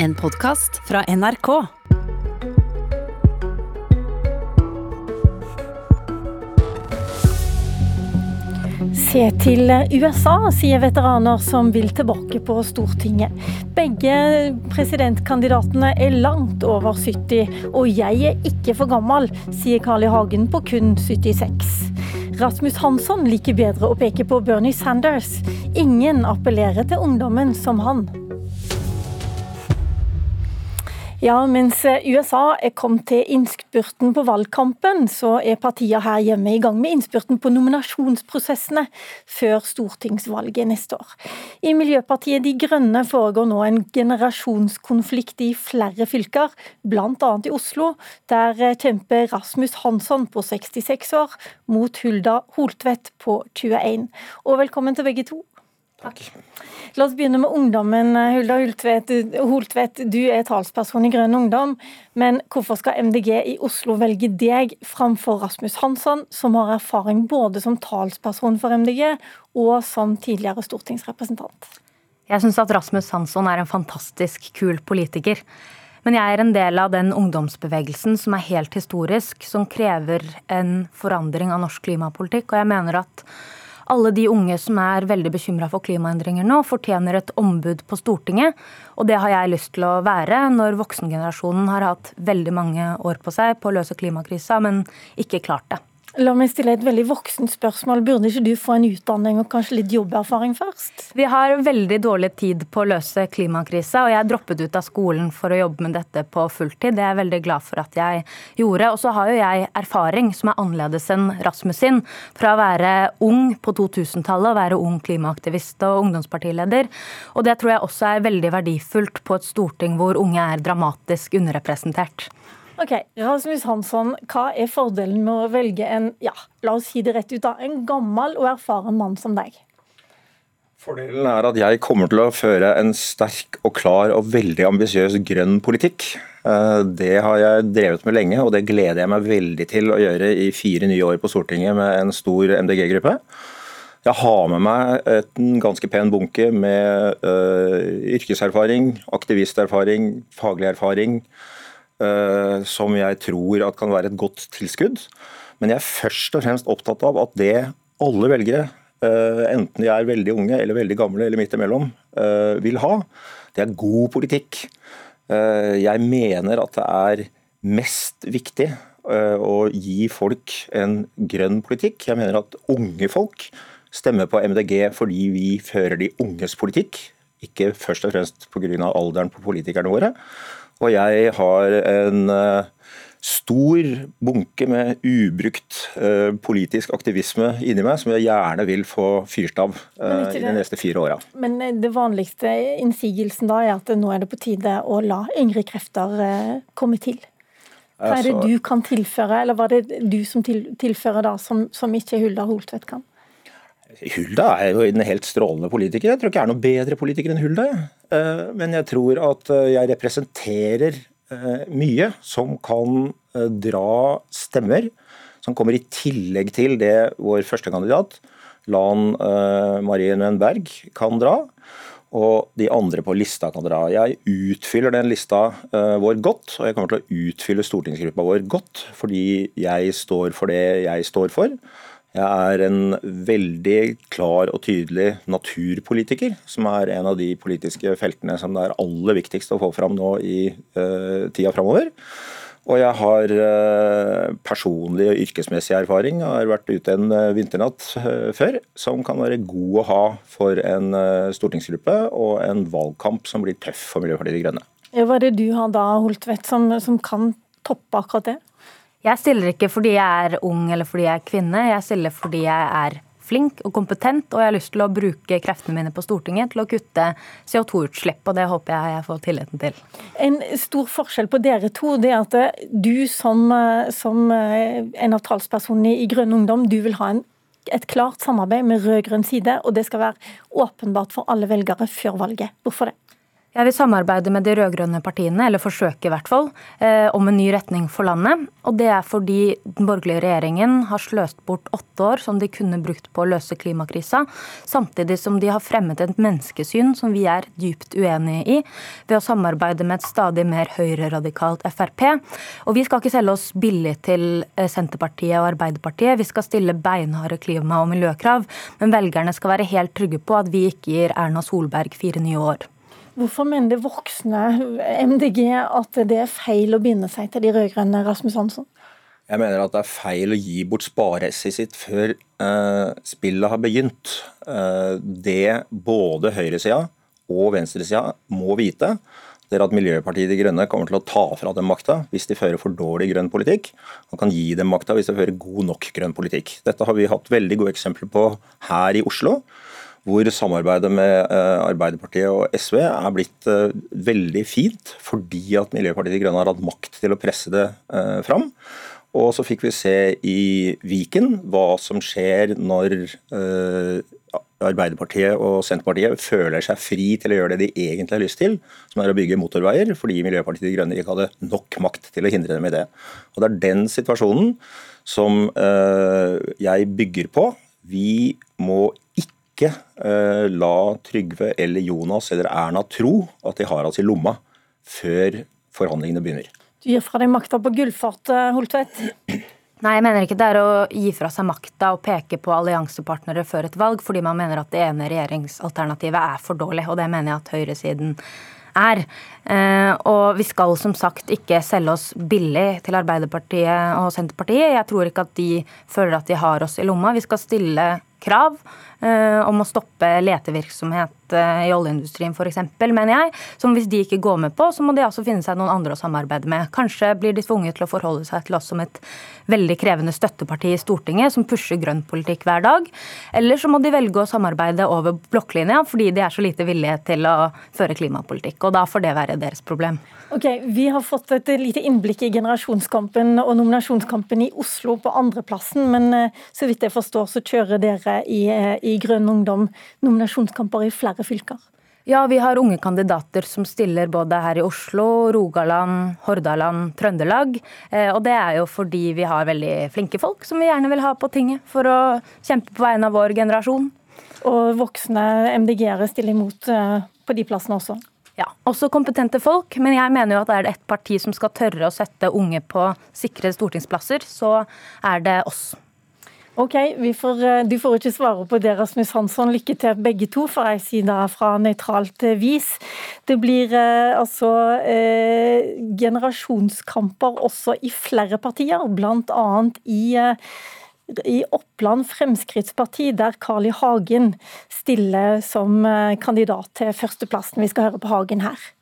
En podkast fra NRK. Se til USA, sier veteraner som vil tilbake på Stortinget. Begge presidentkandidatene er langt over 70, og jeg er ikke for gammel, sier Carl I. Hagen på kun 76. Rasmus Hansson liker bedre å peke på Bernie Sanders. Ingen appellerer til ungdommen som han. Ja, mens USA er kommet til innspurten på valgkampen, så er partiene her hjemme i gang med innspurten på nominasjonsprosessene før stortingsvalget neste år. I Miljøpartiet De Grønne foregår nå en generasjonskonflikt i flere fylker, bl.a. i Oslo, der kjemper Rasmus Hansson på 66 år mot Hulda Holtvedt på 21. Og velkommen til begge to. Takk. La oss begynne med ungdommen. Hulda Holtvedt, Holtvedt, du er talsperson i Grønn ungdom. Men hvorfor skal MDG i Oslo velge deg framfor Rasmus Hansson, som har erfaring både som talsperson for MDG og som tidligere stortingsrepresentant? Jeg syns at Rasmus Hansson er en fantastisk kul politiker. Men jeg er en del av den ungdomsbevegelsen som er helt historisk, som krever en forandring av norsk klimapolitikk. Og jeg mener at alle de unge som er veldig bekymra for klimaendringer nå, fortjener et ombud på Stortinget. Og det har jeg lyst til å være når voksengenerasjonen har hatt veldig mange år på seg på å løse klimakrisa, men ikke klart det. La meg stille et veldig voksent spørsmål. Burde ikke du få en utdanning og kanskje litt jobberfaring først? Vi har veldig dårlig tid på å løse klimakrisa, og jeg droppet ut av skolen for å jobbe med dette på fulltid. Det er jeg veldig glad for at jeg gjorde. Og så har jo jeg erfaring som er annerledes enn Rasmus sin, fra å være ung på 2000-tallet og være ung klimaaktivist og ungdomspartileder. Og det tror jeg også er veldig verdifullt på et storting hvor unge er dramatisk underrepresentert. Ok, Rasmus Hansson, hva er fordelen med å velge en ja, la oss si det rett ut da, en gammel og erfaren mann som deg? Fordelen er at jeg kommer til å føre en sterk og klar og veldig ambisiøs grønn politikk. Eh, det har jeg drevet med lenge, og det gleder jeg meg veldig til å gjøre i fire nye år på Stortinget med en stor MDG-gruppe. Jeg har med meg en ganske pen bunke med uh, yrkeserfaring, aktivisterfaring, faglig erfaring som jeg tror at kan være et godt tilskudd. Men jeg er først og fremst opptatt av at det alle velgere, eh, enten de er veldig unge eller veldig gamle eller midt imellom, eh, vil ha, det er god politikk. Jeg mener at det er mest viktig å gi folk en grønn politikk. Jeg mener at unge folk stemmer på MDG fordi vi fører de unges politikk, ikke først og fremst pga. alderen på politikerne våre. Og jeg har en eh, stor bunke med ubrukt uh, politisk aktivisme inni meg, som jeg gjerne vil få fyrt av uh, i de neste fire åra. Men det vanligste innsigelsen da er at nå er det på tide å la yngre krefter komme til. Hva er det du kan tilføre, eller hva er det du som til, tilfører da, som, som ikke Hulda Holtvedt kan? Hulda er jo en helt strålende politiker. Jeg tror ikke jeg er noen bedre politiker enn Hulda. Eh, men jeg tror at eh, jeg representerer eh, mye som kan dra stemmer, som kommer i tillegg til det vår førstekandidat, Lan Marie Nguyen kan dra. Og de andre på lista kan dra. Jeg utfyller den lista vår godt, og jeg kommer til å utfylle stortingsgruppa vår godt, fordi jeg står for det jeg står for. Jeg er en veldig klar og tydelig naturpolitiker, som er en av de politiske feltene som det er aller viktigst å få fram nå i uh, tida framover. Og jeg har uh, personlig og yrkesmessig erfaring. Jeg har vært ute en uh, vinternatt før, som kan være god å ha for en stortingsgruppe og en valgkamp som blir tøff for Miljøpartiet De Grønne. Hva er det du har da, Holtvedt, som, som kan toppe akkurat det? Jeg stiller ikke fordi jeg er ung eller fordi jeg er kvinne, jeg stiller fordi jeg er flink og kompetent, og jeg har lyst til å bruke kreftene mine på Stortinget til å kutte CO2-utslipp, og det håper jeg jeg får tilliten til. En stor forskjell på dere to, det er at du som, som en av talspersonene i Grønn ungdom, du vil ha en, et klart samarbeid med rød-grønn side, og det skal være åpenbart for alle velgere før valget. Hvorfor det? Jeg vil samarbeide med de rød-grønne partiene, eller forsøke i hvert fall, eh, om en ny retning for landet. Og det er fordi den borgerlige regjeringen har sløst bort åtte år som de kunne brukt på å løse klimakrisa, samtidig som de har fremmet et menneskesyn som vi er dypt uenige i, ved å samarbeide med et stadig mer høyreradikalt Frp. Og vi skal ikke selge oss billig til eh, Senterpartiet og Arbeiderpartiet, vi skal stille beinharde klima- og miljøkrav, men velgerne skal være helt trygge på at vi ikke gir Erna Solberg fire nye år. Hvorfor mener det voksne MDG at det er feil å binde seg til de rød-grønne, Rasmus Hansson? Jeg mener at det er feil å gi bort spareesset sitt før uh, spillet har begynt. Uh, det både høyresida og venstresida må vite, det er at Miljøpartiet De Grønne kommer til å ta fra dem makta hvis de fører for dårlig grønn politikk, og kan gi dem makta hvis de fører god nok grønn politikk. Dette har vi hatt veldig gode eksempler på her i Oslo hvor samarbeidet med eh, Arbeiderpartiet og SV er blitt eh, veldig fint, fordi at Miljøpartiet De Grønne har hatt makt til å presse det eh, fram. Og så fikk vi se i Viken hva som skjer når Arbeiderpartiet og Senterpartiet føler seg fri til å gjøre det de egentlig har lyst til, som er å bygge motorveier, fordi Miljøpartiet De Grønne ikke hadde nok makt til å hindre dem i det. Og Det er den situasjonen som jeg bygger på. Vi må ikke la Trygve eller Jonas eller Erna tro at de har oss i lomma før forhandlingene begynner. Du gir fra deg makta på gullfart, eh, Holtvedt. Nei, jeg mener ikke det er å gi fra seg makta og peke på alliansepartnere før et valg, fordi man mener at det ene regjeringsalternativet er for dårlig, og det mener jeg at høyresiden er. Eh, og vi skal som sagt ikke selge oss billig til Arbeiderpartiet og Senterpartiet. Jeg tror ikke at de føler at de har oss i lomma. Vi skal stille krav eh, om å stoppe letevirksomhet Eh, i oljeindustrien f.eks., mener jeg. Som hvis de ikke går med på, så må de altså finne seg noen andre å samarbeide med. Kanskje blir de tvunget til å forholde seg til oss som et veldig krevende støtteparti i Stortinget, som pusher grønn politikk hver dag. Eller så må de velge å samarbeide over blokklinja, fordi de er så lite villige til å føre klimapolitikk. Og da får det være deres problem. Ok, Vi har fått et lite innblikk i generasjonskampen og nominasjonskampen i Oslo på andreplassen, men eh, så vidt jeg forstår så kjører dere i, eh, i Grønn Ungdom nominasjonskamper i flere fylker? Ja, vi har unge kandidater som stiller både her i Oslo, Rogaland, Hordaland, Trøndelag. Eh, og det er jo fordi vi har veldig flinke folk som vi gjerne vil ha på tinget for å kjempe på vegne av vår generasjon. Og voksne MDG-ere stiller imot eh, på de plassene også? Ja, også kompetente folk. Men jeg mener jo at er det ett parti som skal tørre å sette unge på sikre stortingsplasser, så er det oss. Ok, får, eh, Du får ikke svare på det, Rasmus Hansson. Lykke til begge to, får jeg si da fra nøytralt eh, vis. Det blir eh, altså eh, generasjonskamper også i flere partier, bl.a. i eh, i Oppland Fremskrittsparti, der Carl I. Hagen stiller som kandidat til førsteplassen. Vi skal høre på Hagen her.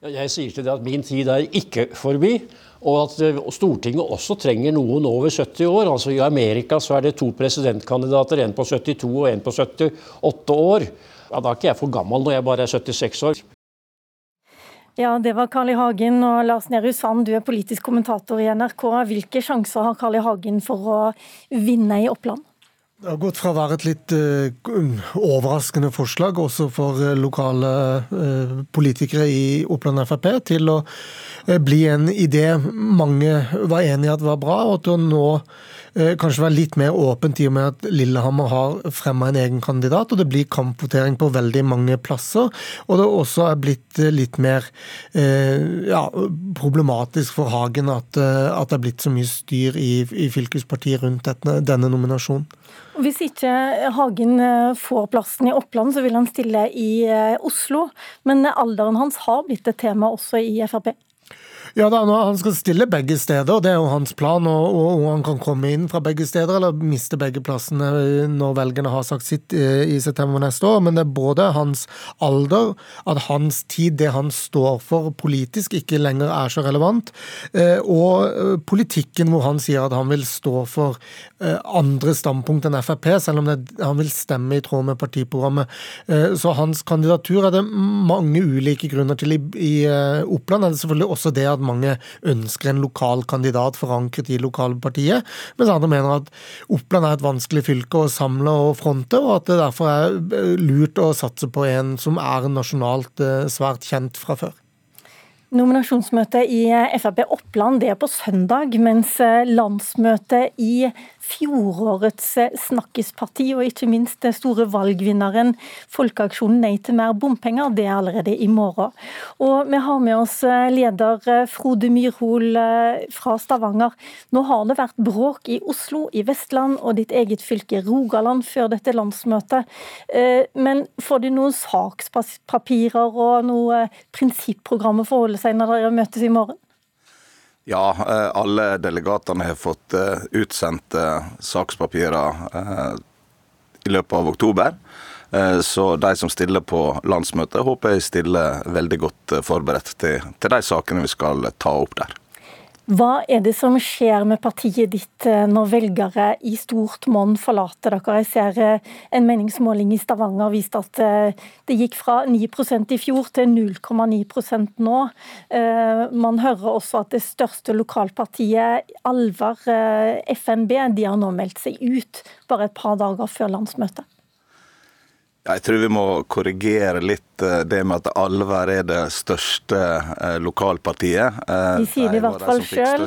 Jeg sier til deg at min tid er ikke forbi. Og at eh, Stortinget også trenger noen over 70 år. altså I Amerika så er det to presidentkandidater, en på 72 og en på 78 år. Ja, Da er ikke jeg for gammel når jeg bare er 76 år. Ja, Det var Carl I. Hagen og Lars Nehru Sand, du er politisk kommentator i NRK. Hvilke sjanser har Carl I. Hagen for å vinne i Oppland? Det har gått fra å være et litt uh, overraskende forslag, også for uh, lokale uh, politikere i Oppland Frp, til å bli en idé mange var enig i at var bra, og til å nå kanskje være litt mer åpent i og med at Lillehammer har fremma en egen kandidat, og det blir kampvotering på veldig mange plasser. Og det også er blitt litt mer ja, problematisk for Hagen at, at, det er blitt så mye styr i, i fylkespartiet rundt denne, denne nominasjonen. Hvis ikke Hagen eh, får plassen i Oppland, så vil han stille i eh, Oslo. Men alderen hans har blitt et tema også i Frp? Ja, da, Han skal stille begge steder, det er jo hans plan. Og, og, han kan komme inn fra begge steder eller miste begge plassene når velgerne har sagt sitt eh, i september neste år. Men det er både hans alder, at hans tid, det han står for politisk, ikke lenger er så relevant, eh, og eh, politikken hvor han sier at han vil stå for andre standpunkt enn Frp, selv om han vil stemme i tråd med partiprogrammet. Så hans kandidatur er det mange ulike grunner til. I, i Oppland er det selvfølgelig også det at mange ønsker en lokal kandidat forankret i lokalpartiet, mens andre mener at Oppland er et vanskelig fylke å samle og fronte, og at det derfor er lurt å satse på en som er nasjonalt svært kjent fra før. Nominasjonsmøtet i Frp Oppland det er på søndag, mens landsmøtet i fjorårets snakkisparti, og ikke minst den store valgvinneren Folkeaksjonen Nei til mer bompenger, det er allerede i morgen. Og vi har med oss leder Frode Myrhol fra Stavanger. Nå har det vært bråk i Oslo, i Vestland og ditt eget fylke Rogaland før dette landsmøtet. Men får de noen sakspapirer og noe prinsipprogram å forholde seg når dere møtes i morgen? Ja, eh, alle delegatene har fått eh, utsendt eh, sakspapirer i løpet av oktober. Så de som stiller på landsmøtet, håper jeg stiller veldig godt forberedt til, til de sakene vi skal ta opp der. Hva er det som skjer med partiet ditt eh, når velgere i stort monn forlater dere? Jeg ser eh, en meningsmåling i Stavanger viste at eh, det gikk fra 9% i fjor til 0,9% nå. Man hører også at det største lokalpartiet, Alvar FNB, de har nå meldt seg ut bare et par dager før landsmøtet. Jeg tror vi må korrigere litt eh, det med at Alver er det største eh, lokalpartiet. Eh, De sier det i hvert fall sjøl.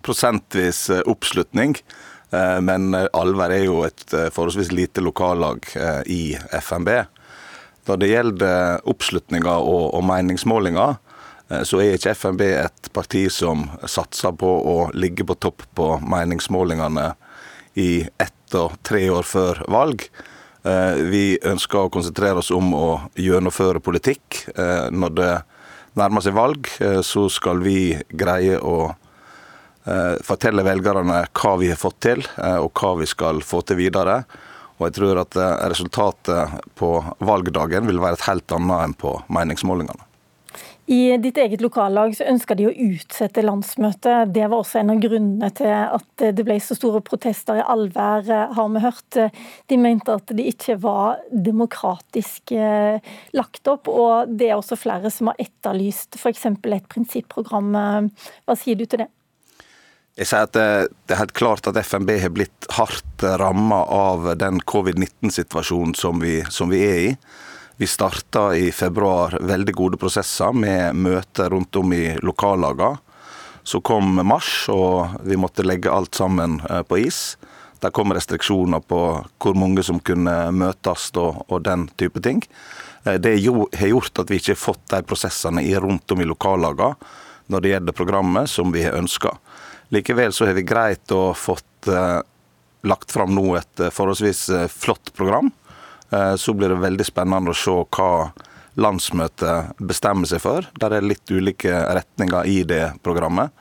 Prosentvis oppslutning. Men Alver er jo et forholdsvis lite lokallag i FNB. Når det gjelder oppslutninga og, og meningsmålinger, så er ikke FNB et parti som satser på å ligge på topp på meningsmålingene i ett og tre år før valg. Eh, vi ønsker å konsentrere oss om å gjennomføre politikk. Eh, når det nærmer seg valg, eh, så skal vi greie å fortelle velgerne hva vi har fått til, og hva vi skal få til videre. Og jeg tror at resultatet på valgdagen vil være et helt annet enn på meningsmålingene. I ditt eget lokallag så ønska de å utsette landsmøtet. Det var også en av grunnene til at det ble så store protester i allvær, har vi hørt. De mente at det ikke var demokratisk eh, lagt opp, og det er også flere som har etterlyst f.eks. et prinsipprogram. Hva sier du til det? Jeg sier at Det er helt klart at FNB har blitt hardt ramma av den covid-19-situasjonen som, som vi er i. Vi starta i februar veldig gode prosesser med møter rundt om i lokallagene. Så kom mars, og vi måtte legge alt sammen eh, på is. Der kom restriksjoner på hvor mange som kunne møtes og, og den type ting. Det det har gjort at vi ikke har fått de prosessene rundt om i lokallagene når det gjelder programmet som vi har ønska. Likevel så har vi greit å fått eh, lagt fram nå et forholdsvis flott program Eh, så blir det veldig spennende å se hva landsmøtet bestemmer seg for. Der er litt ulike retninger i det programmet.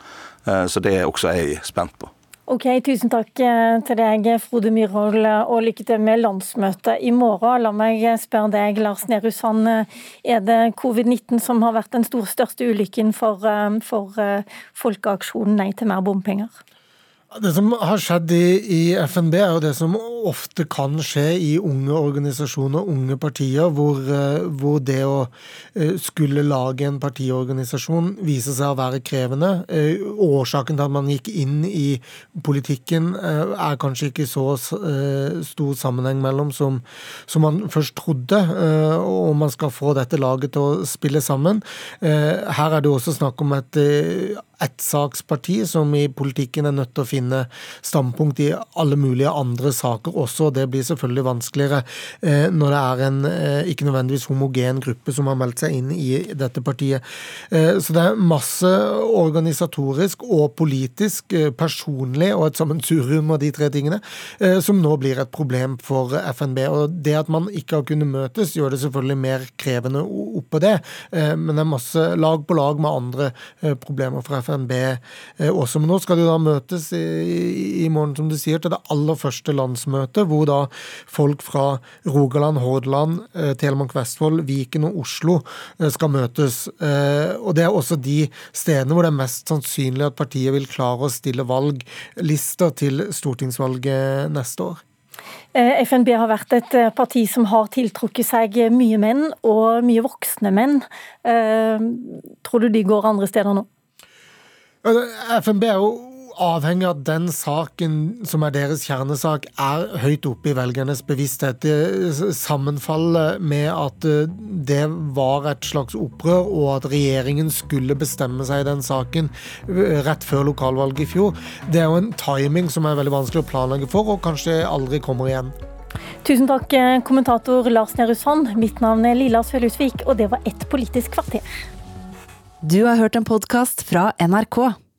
Eh, så det er også jeg spent på. Ok, Tusen takk eh, til deg, Frode Myrhold, og lykke til med landsmøtet i morgen. La meg spørre deg, Lars Nehru Sand. Er det covid-19 som har vært den stor, største ulykken for, for Folkeaksjonen Nei til mer bompenger? Det som har skjedd i, i, FNB, er jo det som ofte kan skje i unge organisasjoner, unge partier, hvor, eh, hvor, det å eh, skulle lage en partiorganisasjon viser seg å være krevende. Eh, årsaken til at man gikk inn i politikken er kanskje ikke så stor sammenheng mellom som, som man først trodde, og man skal få dette laget til å spille sammen. Her er det også snakk om et ettsaksparti som i politikken er nødt til å finne standpunkt i alle mulige andre saker også. Det blir selvfølgelig vanskeligere eh, når det er en eh, ikke nødvendigvis homogen gruppe som har meldt seg inn i dette partiet. Eh, så det er masse organisatorisk og politisk, personlig og et sammensurium av de tre tingene som nå blir et problem for FNB. Og det at man ikke har kunnet møtes, gjør det selvfølgelig mer krevende oppå det, men det er masse lag på lag med andre problemer for FNB. Også. Men nå skal de da møtes i, i morgen, som du sier, til det aller første landsmøtet, hvor da folk fra Rogaland, Hordaland, eh, Telemark, Vestfold, Viken og Oslo eh, skal møtes. Og det er også de stedene hvor det er mest sannsynlig at partiet vil klare å stille valglister til stortingsvalget neste år. FNB har vært et parti som har tiltrukket seg mye menn, og mye voksne menn. Tror du de går andre steder nå? FNB er jo avhengig av at den saken som er deres kjernesak, er høyt oppe i velgernes bevissthet. Det sammenfaller med at eh, det var et slags opprør, og at regjeringen skulle bestemme seg i den saken eh, rett før lokalvalget i fjor. Det er jo en timing som er veldig vanskelig å planlegge for, og kanskje aldri kommer igjen. Tusen takk, eh, kommentator Lars Nehru Sand. Mitt navn er Lilla Sølhusvik, og det var ett politisk kvarter. Du har hørt en podkast fra NRK.